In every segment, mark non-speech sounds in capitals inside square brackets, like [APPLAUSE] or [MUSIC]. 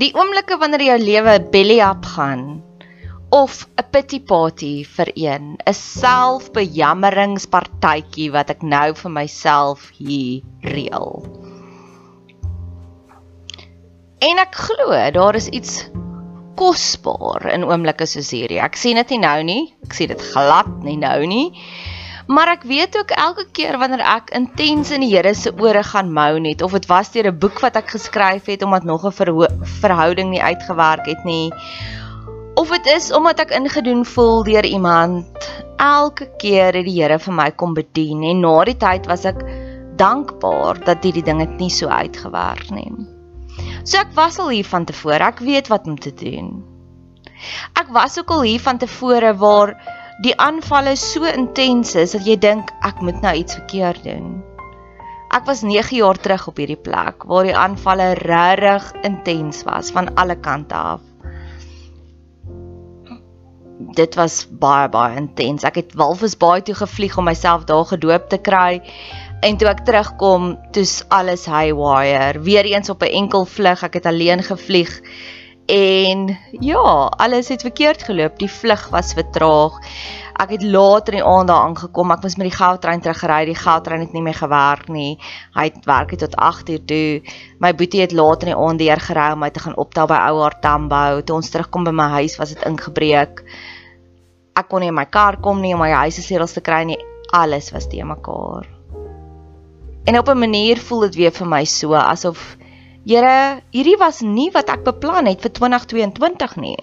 Die oomblikke wanneer jou lewe belly up gaan of 'n pity party vir een, 'n selfbejammeringspartytjie wat ek nou vir myself hier reël. En ek glo daar is iets kosbaar in oomblikke soos hierdie. Ek sien dit nie nou nie. Ek sien dit glad nie nou nie. Maar ek weet ook elke keer wanneer ek intens in die Here se ore gaan mou net of dit was deur 'n boek wat ek geskryf het omdat nog 'n verhouding nie uitgewerk het nie of dit is omdat ek ingedoen voel deur iemand elke keer het die Here vir my kom bedien en na die tyd was ek dankbaar dat hierdie ding het nie so uitgewerk nie. So ek was al hier van tevore, ek weet wat om te doen. Ek was ook al hier van tevore waar die aanvalle so intens is dat jy dink ek moet nou iets verkeerd doen. Ek was 9 jaar terug op hierdie plek waar die aanvalle regtig intens was van alle kante af. Dit was baie baie intens. Ek het Walvisbaai toe gevlieg om myself daar gedoop te kry. En toe ek terugkom, toets alles haywire. Weereens op 'n enkel vlug. Ek het alleen gevlieg En ja, alles het verkeerd geloop. Die vlug was vertraag. Ek het later in die aand daar aangekom. Ek moes met die goudtrein terugry. Die goudtrein het nie meer gewerk nie. Hy het werk het tot 8:00 toe. My boetie het later in die aand deur gery om my te gaan optel by Ouer Tambou. Toe ons terugkom by my huis was dit ingebreek. Ek kon nie in my kar kom nie om my huis se sleutels te kry nie. Alles was te mekaar. En op 'n manier voel dit weer vir my so asof Here, hierdie was nie wat ek beplan het vir 2022 nie.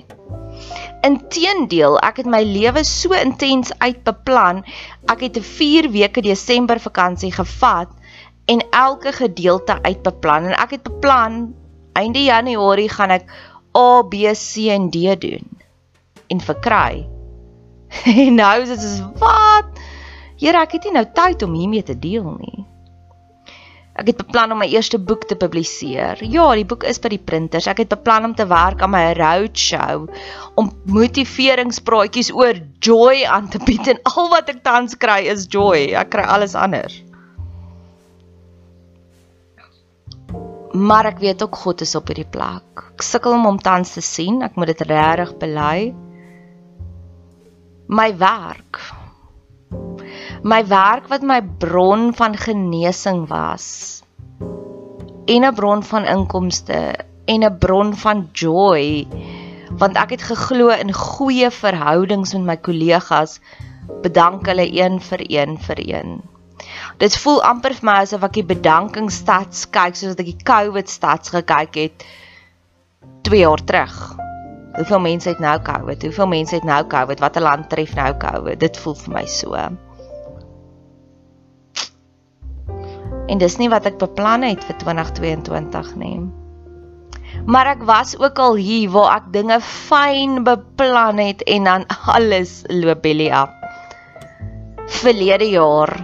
Inteendeel, ek het my lewe so intens uitbeplan. Ek het 'n 4 weke Desember vakansie gevat en elke gedeelte uitbeplan en ek het beplan einde Januarie gaan ek A, B, C en D doen. en verkry. [LAUGHS] en nou is dit soos wat? Here, ek het nie nou tyd om hiermee te deel nie. Ek het beplan om my eerste boek te publiseer. Ja, die boek is by die printers. Ek het beplan om te werk aan my roadshow om motiveringspraatjies oor joy aan te bied en al wat ek tans kry is joy. Ek kry alles anders. Maar ek weet ook God is op hierdie plek. Ek sukkel om hom tans te sien. Ek moet dit regtig bely. My werk. My werk wat my bron van genesing was. En 'n bron van inkomste en 'n bron van joy want ek het geglo in goeie verhoudings met my kollegas bedank hulle een vir een vir een Dit voel amper vir my asof ek die bedankingsstats kyk soos ek die COVID stats gekyk het 2 jaar terug. Hoeveel mense het nou COVID? Hoeveel mense het nou COVID? Watter land tref nou COVID? Dit voel vir my so. En dis nie wat ek beplan het vir 2022 nie. Maar ek was ook al hier waar ek dinge fyn beplan het en dan alles loop belly af. Verlede jaar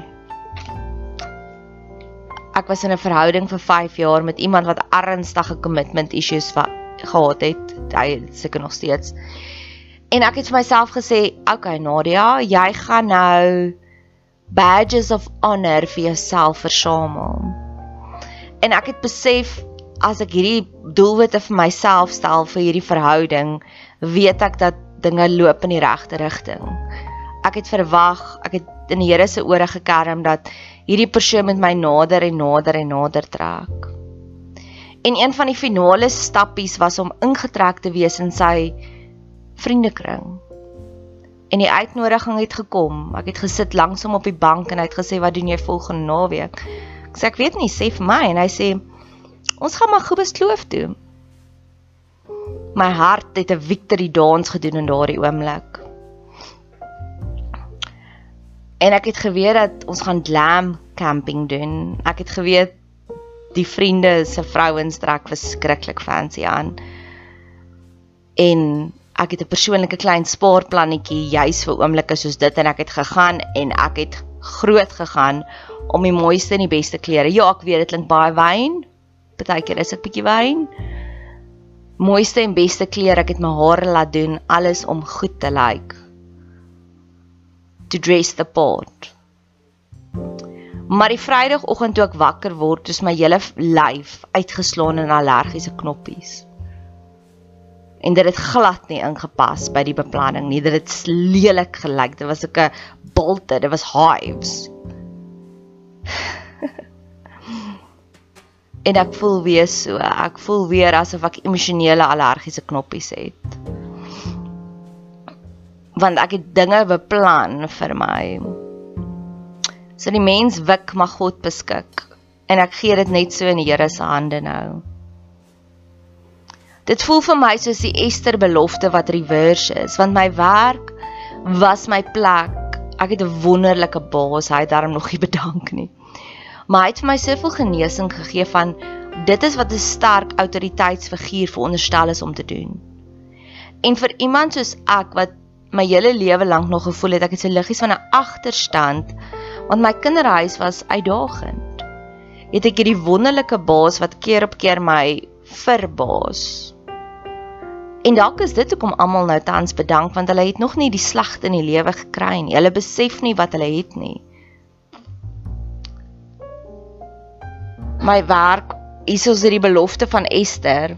ek was in 'n verhouding vir 5 jaar met iemand wat ernstige commitment issues gehad het. Hy seker nog steeds. En ek het vir myself gesê, "Okay Nadia, jy gaan nou badges of honor vir jouself versamel." En ek het besef as ek hierdie doelwitte vir myself stel vir hierdie verhouding, weet ek dat dinge loop in die regte rigting. Ek het verwag, ek het in die Here se ore gekerm dat hierdie persoon met my nader en nader en nader trek. En een van die finale stappies was om ingetrek te wees in sy vriendekring. En die uitnodiging het gekom. Ek het gesit langs hom op die bank en hy het gesê wat doen jy volgende naweek? Ek sê ek weet nie, sê vir my en hy sê ons gaan maar Kobus Kloof toe. My hart het 'n victory dance gedoen in daardie oomblik. En ek het geweet dat ons gaan glam camping doen. Ek het geweet die vriende se vrouens trek verskriklik fancy aan. En ek het 'n persoonlike klein spaarplannetjie juis vir oomblikke soos dit en ek het gegaan en ek het groot gegaan om die mooiste en die beste klere. Ja, ek weet dit klink baie wyn. Partykeer is dit bietjie wyn. Mooiste en beste klere, ek het my hare laat doen, alles om goed te lyk. Like to dress the part. Maar die Vrydagoggend toe ek wakker word, is my hele lyf uitgeslaan in allergiese knoppies. En dit het glad nie ingepas by die beplanning nie. Dit het lelik gelyk. Dit was 'n bolte, dit was hives. [LAUGHS] en ek voel weer so. Ek voel weer asof ek emosionele allergiese knoppies het want ek het dinge beplan vir my. So die mens wik maar God beskik en ek gee dit net so in die Here se hande nou. Dit voel vir my soos die Ester belofte wat reverse is want my werk was my plek. Ek het 'n wonderlike baas, hy het daarom nog nie [LAUGHS] bedank nie. Maar hy het vir my soveel genesing gegee van dit is wat 'n sterk autoriteitsfiguur veronderstel is om te doen. En vir iemand soos ek wat my hele lewe lank nog gevoel het ek het so liggies van 'n agterstand want my kinderhuis was uitdagend. Het ek hierdie wonderlike baas wat keer op keer my verbaas. En dalk is dit hoekom almal nou tans bedank want hulle het nog nie die slegte in die lewe gekry nie. Hulle besef nie wat hulle het nie. My werk is soos die belofte van Ester.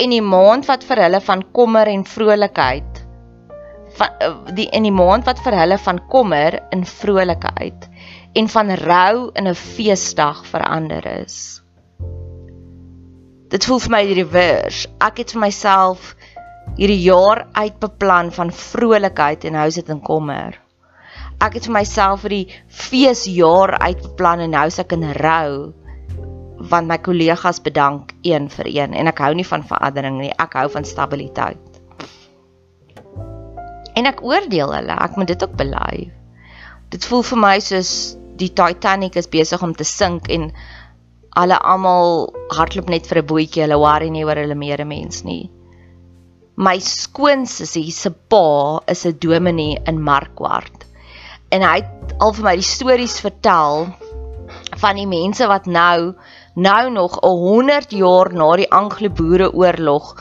En die maand wat vir hulle van kommer en vrolikheid van eh, die in die maand wat vir hulle van kommer in vrolikheid en van rou in 'n feesdag verander is. Dit voel vir my die reverse. Ek het vir myself hierdie jaar uitbeplan van vrolikheid en is dit in kommer. Ek het vir myself vir die feesjaar uitbeplan en nou is ek in rou want my kollegas bedank een vir een en ek hou nie van verandering nie. Ek hou van stabiliteit. En ek oordeel hulle, ek moet dit ook bely. Dit voel vir my soos die Titanic is besig om te sink en hulle almal hardloop net vir 'n bootjie, hulle worry nie oor hulle medemens nie. My skoonsussie se pa is 'n dominee in Markwart. En hy het al vir my die stories vertel van die mense wat nou nou nog 'n 100 jaar na die Anglo-Boereoorlog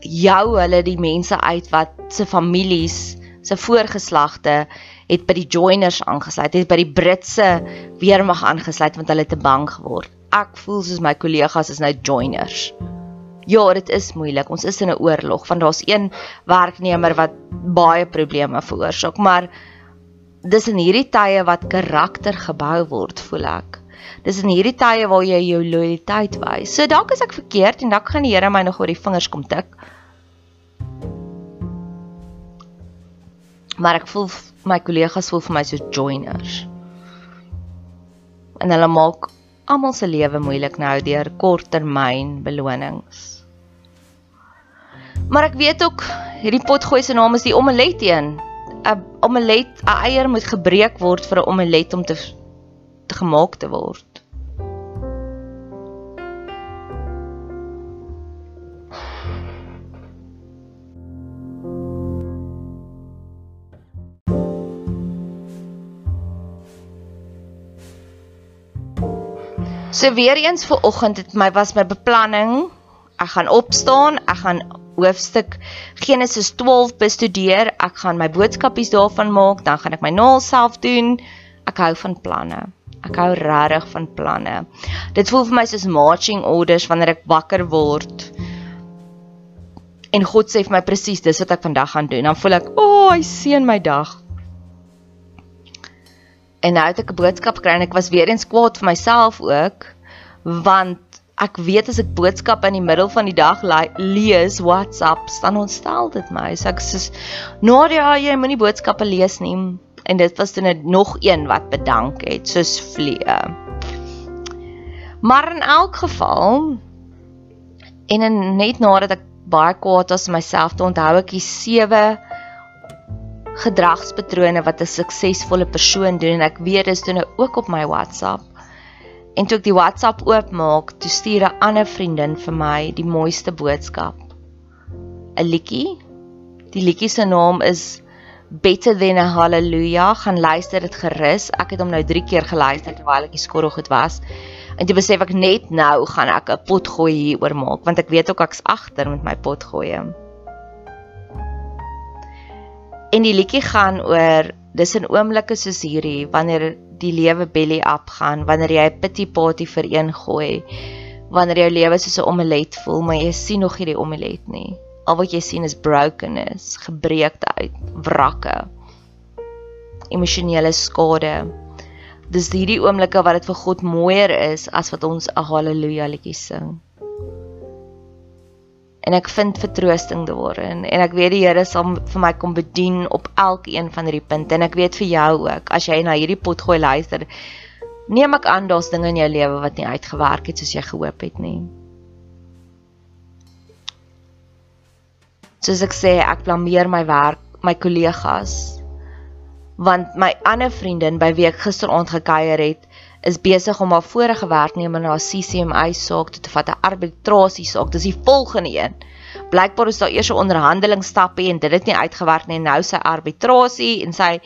jou hulle die mense uit wat se families, se voorgeslagte het by die joiners aangesluit, het by die Britse weermag aangesluit want hulle te bang geword. Ek voel soos my kollegas is nou joiners. Ja, dit is moeilik. Ons is in 'n oorlog want daar's een werknemer wat baie probleme veroorsaak, maar dis in hierdie tye wat karakter gebou word, voel ek. Dis in hierdie tye waar jy jou loyaliteit wys. So dalk is ek verkeerd en dalk gaan die Here my nog oor die vingers kom tik. Maar ek voel my kollegas voel vir my so joiners. En hulle maak almal se lewe moeilik nou deur korttermyn belonings. Maar ek weet ook hierdie potgooi se naam is die omelet een. 'n Omelet, 'n eier moet gebreek word vir 'n omelet om te, te gemaak te word. So weer eens vir oggend het my was my beplanning. Ek gaan opstaan, ek gaan hoofstuk Genesis 12 bestudeer. Ek gaan my boodskapies daarvan maak, dan gaan ek my naal self doen. Ek hou van planne. Ek hou regtig van planne. Dit voel vir my soos marching orders wanneer ek wakker word. En God sê vir my presies dis wat ek vandag gaan doen. Dan voel ek, "O, oh, hy seën my dag." En nou het ek 'n boodskap gekry en ek was weer eens kwaad vir myself ook want ek weet as ek boodskappe in die middel van die dag lees WhatsApp dan ontstel dit my. So ek sê Nadia, jy moenie boodskappe lees nie. En dit was dan nog een wat bedank het soos vlee. Maar in elk geval en in, net nadat ek baie kwaad was myself te onthou ek die sewe gedragspatrone wat 'n suksesvolle persoon doen en ek weet dis toe nou ook op my WhatsApp. En toe ek die WhatsApp oopmaak, toe stuur 'n ander vriendin vir my die mooiste boodskap. 'n Liedjie. Die liedjie se naam is Better Than a Hallelujah. Gaan luister dit gerus. Ek het hom nou 3 keer geluister terwyl ek die skorrel goed was. En toe besef ek net nou gaan ek 'n pot gooi hier oor maak want ek weet ook ek's agter met my pot gooi. En die liedjie gaan oor dis in oomblikke soos hierdie wanneer die lewe belly up gaan, wanneer jy 'n pity party vir een gooi, wanneer jou lewe soos 'n omelet voel, maar jy sien nog nie die omelet nie. Al wat jy sien is brokenness, gebreekheid, wrakke, emosionele skade. Dis hierdie oomblikke wat dit vir God mooier is as wat ons 'n haleluja liedjie sing en ek vind vertroosting daarin en ek weet die Here sal vir my kom bedien op elkeen van hierdie punte en ek weet vir jou ook as jy na hierdie pot gooi luister neem ek aan daar's dinge in jou lewe wat nie uitgewerk het soos jy gehoop het nie. Soos ek sê ek blameer my werk my kollegas want my ander vriendin by wie ek gisteraand gekuier het is besig om haar vorige werknemer na 'n CCMA saak toe te vat, 'n arbitrasie saak. Dis die volgende een. Blykbaar is daar eers 'n onderhandelingsstap en dit het nie uitgewerk nie. Nou sy arbitrasie en sy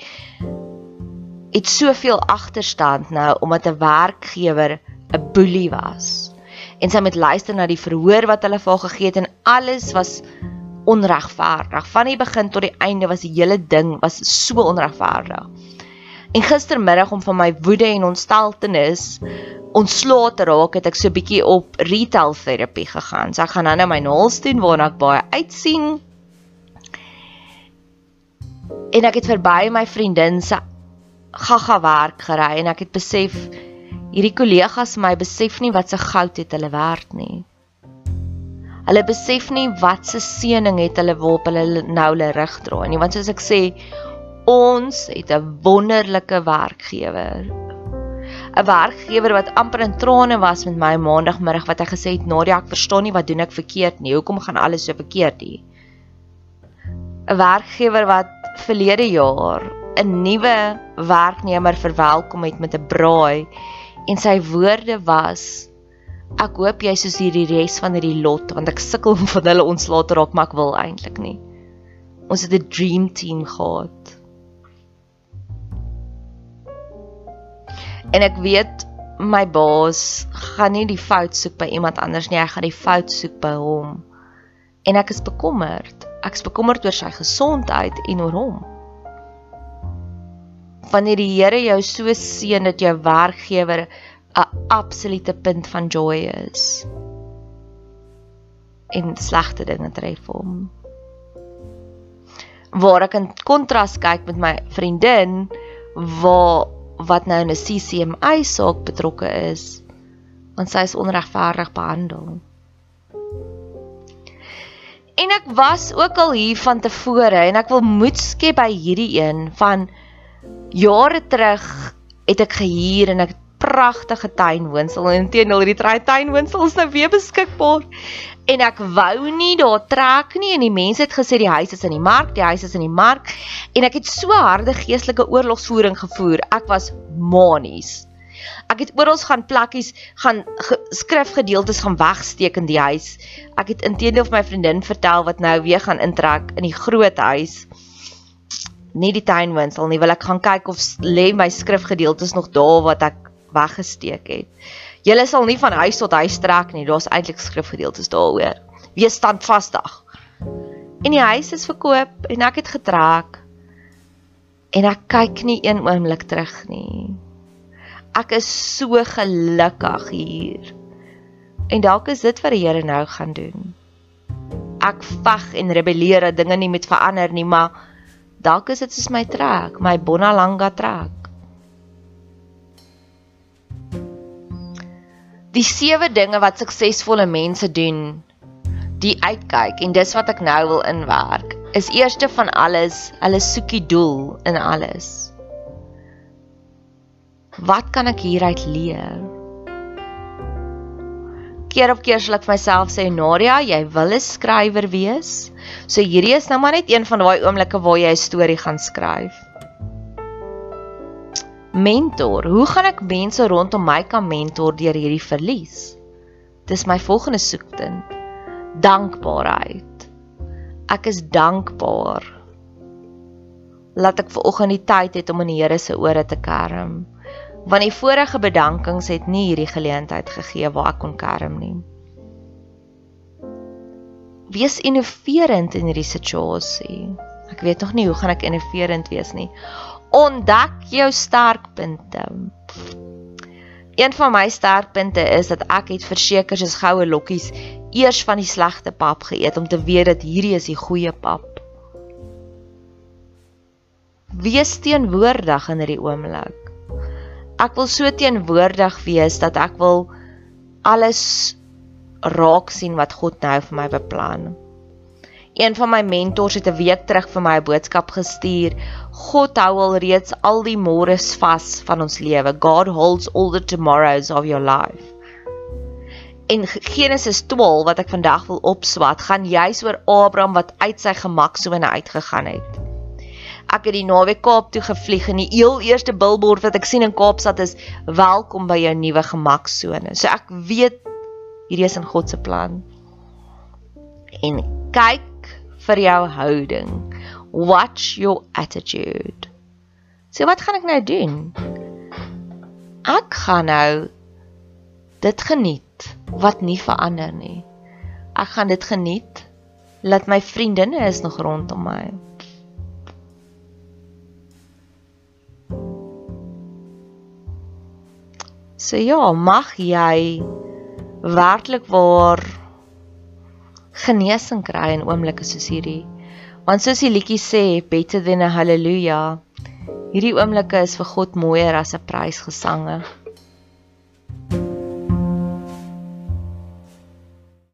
het soveel agterstand nou omdat 'n werkgewer 'n boelie was. En sy moet luister na die verhoor wat hulle vir haar gegee het en alles was onregverdig. Van die begin tot die einde was die hele ding was so onregverdig. En gistermiddag om van my woede en ontsteltenis ontslae te raak, het ek so bietjie op retail terapie gegaan. So ek gaan nou net my naels doen waarna ek baie uitsien. En ek het verby my vriendin se gaga werk gery en ek het besef hierdie kollegas my besef nie wat se goud het hulle werd nie. Hulle besef nie wat se seëning het hulle waarop hulle nou hulle rug draai nie want soos ek sê Ons het 'n wonderlike werkgewer. 'n Werkgewer wat amper in trane was met my maandagmiddag wat hy gesê het: "Nadia, ek verstaan nie wat doen ek verkeerd nie. Hoekom gaan alles so verkeerd hier?" 'n Werkgewer wat verlede jaar 'n nuwe werknemer verwelkom het met 'n braai en sy woorde was: Ek hoop jy soos hierdie res van hierdie lot want ek sukkel om van hulle ontslae te raak, maar ek wil eintlik nie. Ons het 'n dream team gehad. En ek weet my baas gaan nie die fout soek by iemand anders nie, hy gaan die fout soek by hom. En ek is bekommerd. Ek is bekommerd oor sy gesondheid en oor hom. Wanneer die Here jou so seën dat jou werkgewer 'n absolute punt van joy is en slegte dinge tref hom. Waar ek in kontras kyk met my vriendin waar wat nou in 'n CCMA saak betrokke is, want sy is onregverdig behandel. En ek was ook al hier van tevore en ek wil moed skep by hierdie een van jare terug het ek gehuur en ek pragtige tuinwoonsel en teenoor hierdie tuinwoonsel is nou weer beskikbaar. En ek wou nie daar trek nie en die mense het gesê die huis is in die mark, die huis is in die mark en ek het so harde geestelike oorlogsvoering gevoer. Ek was manies. Ek het oral gaan plakkies gaan skrifgedeeltes gaan wegsteek in die huis. Ek het intedeel vir my vriendin vertel wat nou weer gaan intrek in die groot huis. Nie die tuinwoonsel nie, wil ek gaan kyk of lê my skrifgedeeltes nog daar wat ek weggesteek het. Julle sal nie van huis tot huis trek nie. Daar's eintlik skrifgedeeltes daaroor. Wees standvastig. En die huis is verkoop en ek het getrek. En ek kyk nie een oomblik terug nie. Ek is so gelukkig hier. En dalk is dit wat die Here nou gaan doen. Ek veg en rebelleer dat dinge nie met verander nie, maar dalk is dit soos my trek, my Bonalanga trek. Die sewe dinge wat suksesvolle mense doen die uitkyk en dis wat ek nou wil inwerk is eerste van alles hulle soek die doel in alles. Wat kan ek hieruit leer? Keer op keer sal ek vir myself sê Nadia jy wil 'n skrywer wees? So hierdie is nou maar net een van daai oomblikke waar jy 'n storie gaan skryf Mentor, hoe gaan ek mense rondom my kan mentor deur hierdie verlies? Dis my volgende soekpunt. Dankbaarheid. Ek is dankbaar. Laat ek ver oggend die tyd het om in die Here se ore te kerm. Want die vorige bedankings het nie hierdie geleentheid gegee waar ek kon kerm nie. Wees innoverend in hierdie situasie. Ek weet nog nie hoe gaan ek innoverend wees nie. Ontdek jou sterkpunte. Een van my sterkpunte is dat ek het verseker soos goue lokkies eers van die slegte pap geëet om te weet dat hierdie is die goeie pap. Wees teenwoordig in hierdie oomblik. Ek wil so teenwoordig wees dat ek wil alles raak sien wat God nou vir my beplan. Een van my mentors het 'n week terug vir my 'n boodskap gestuur. God hou al reeds al die môres vas van ons lewe. God holds all the tomorrows of your life. In Genesis 12 wat ek vandag wil opswat, gaan juis oor Abraham wat uit sy gemaksone uitgegaan het. Ek het die naweek Kaap toe gevlieg en die heel eerste billboard wat ek sien in Kaapstad is: "Welkom by jou nuwe gemaksone." So ek weet hierdie is in God se plan. En kyk vir jou houding. Watch your attitude. So wat gaan ek nou doen? Ek gaan nou dit geniet wat nie verander nie. Ek gaan dit geniet laat my vriendinne is nog rondom my. So ja, mag jy werklik waar genesing kry in oomblikke soos hierdie. Want soos die liedjie sê, better than a hallelujah. Hierdie oomblikke is vir God mooier as 'n prysgesange.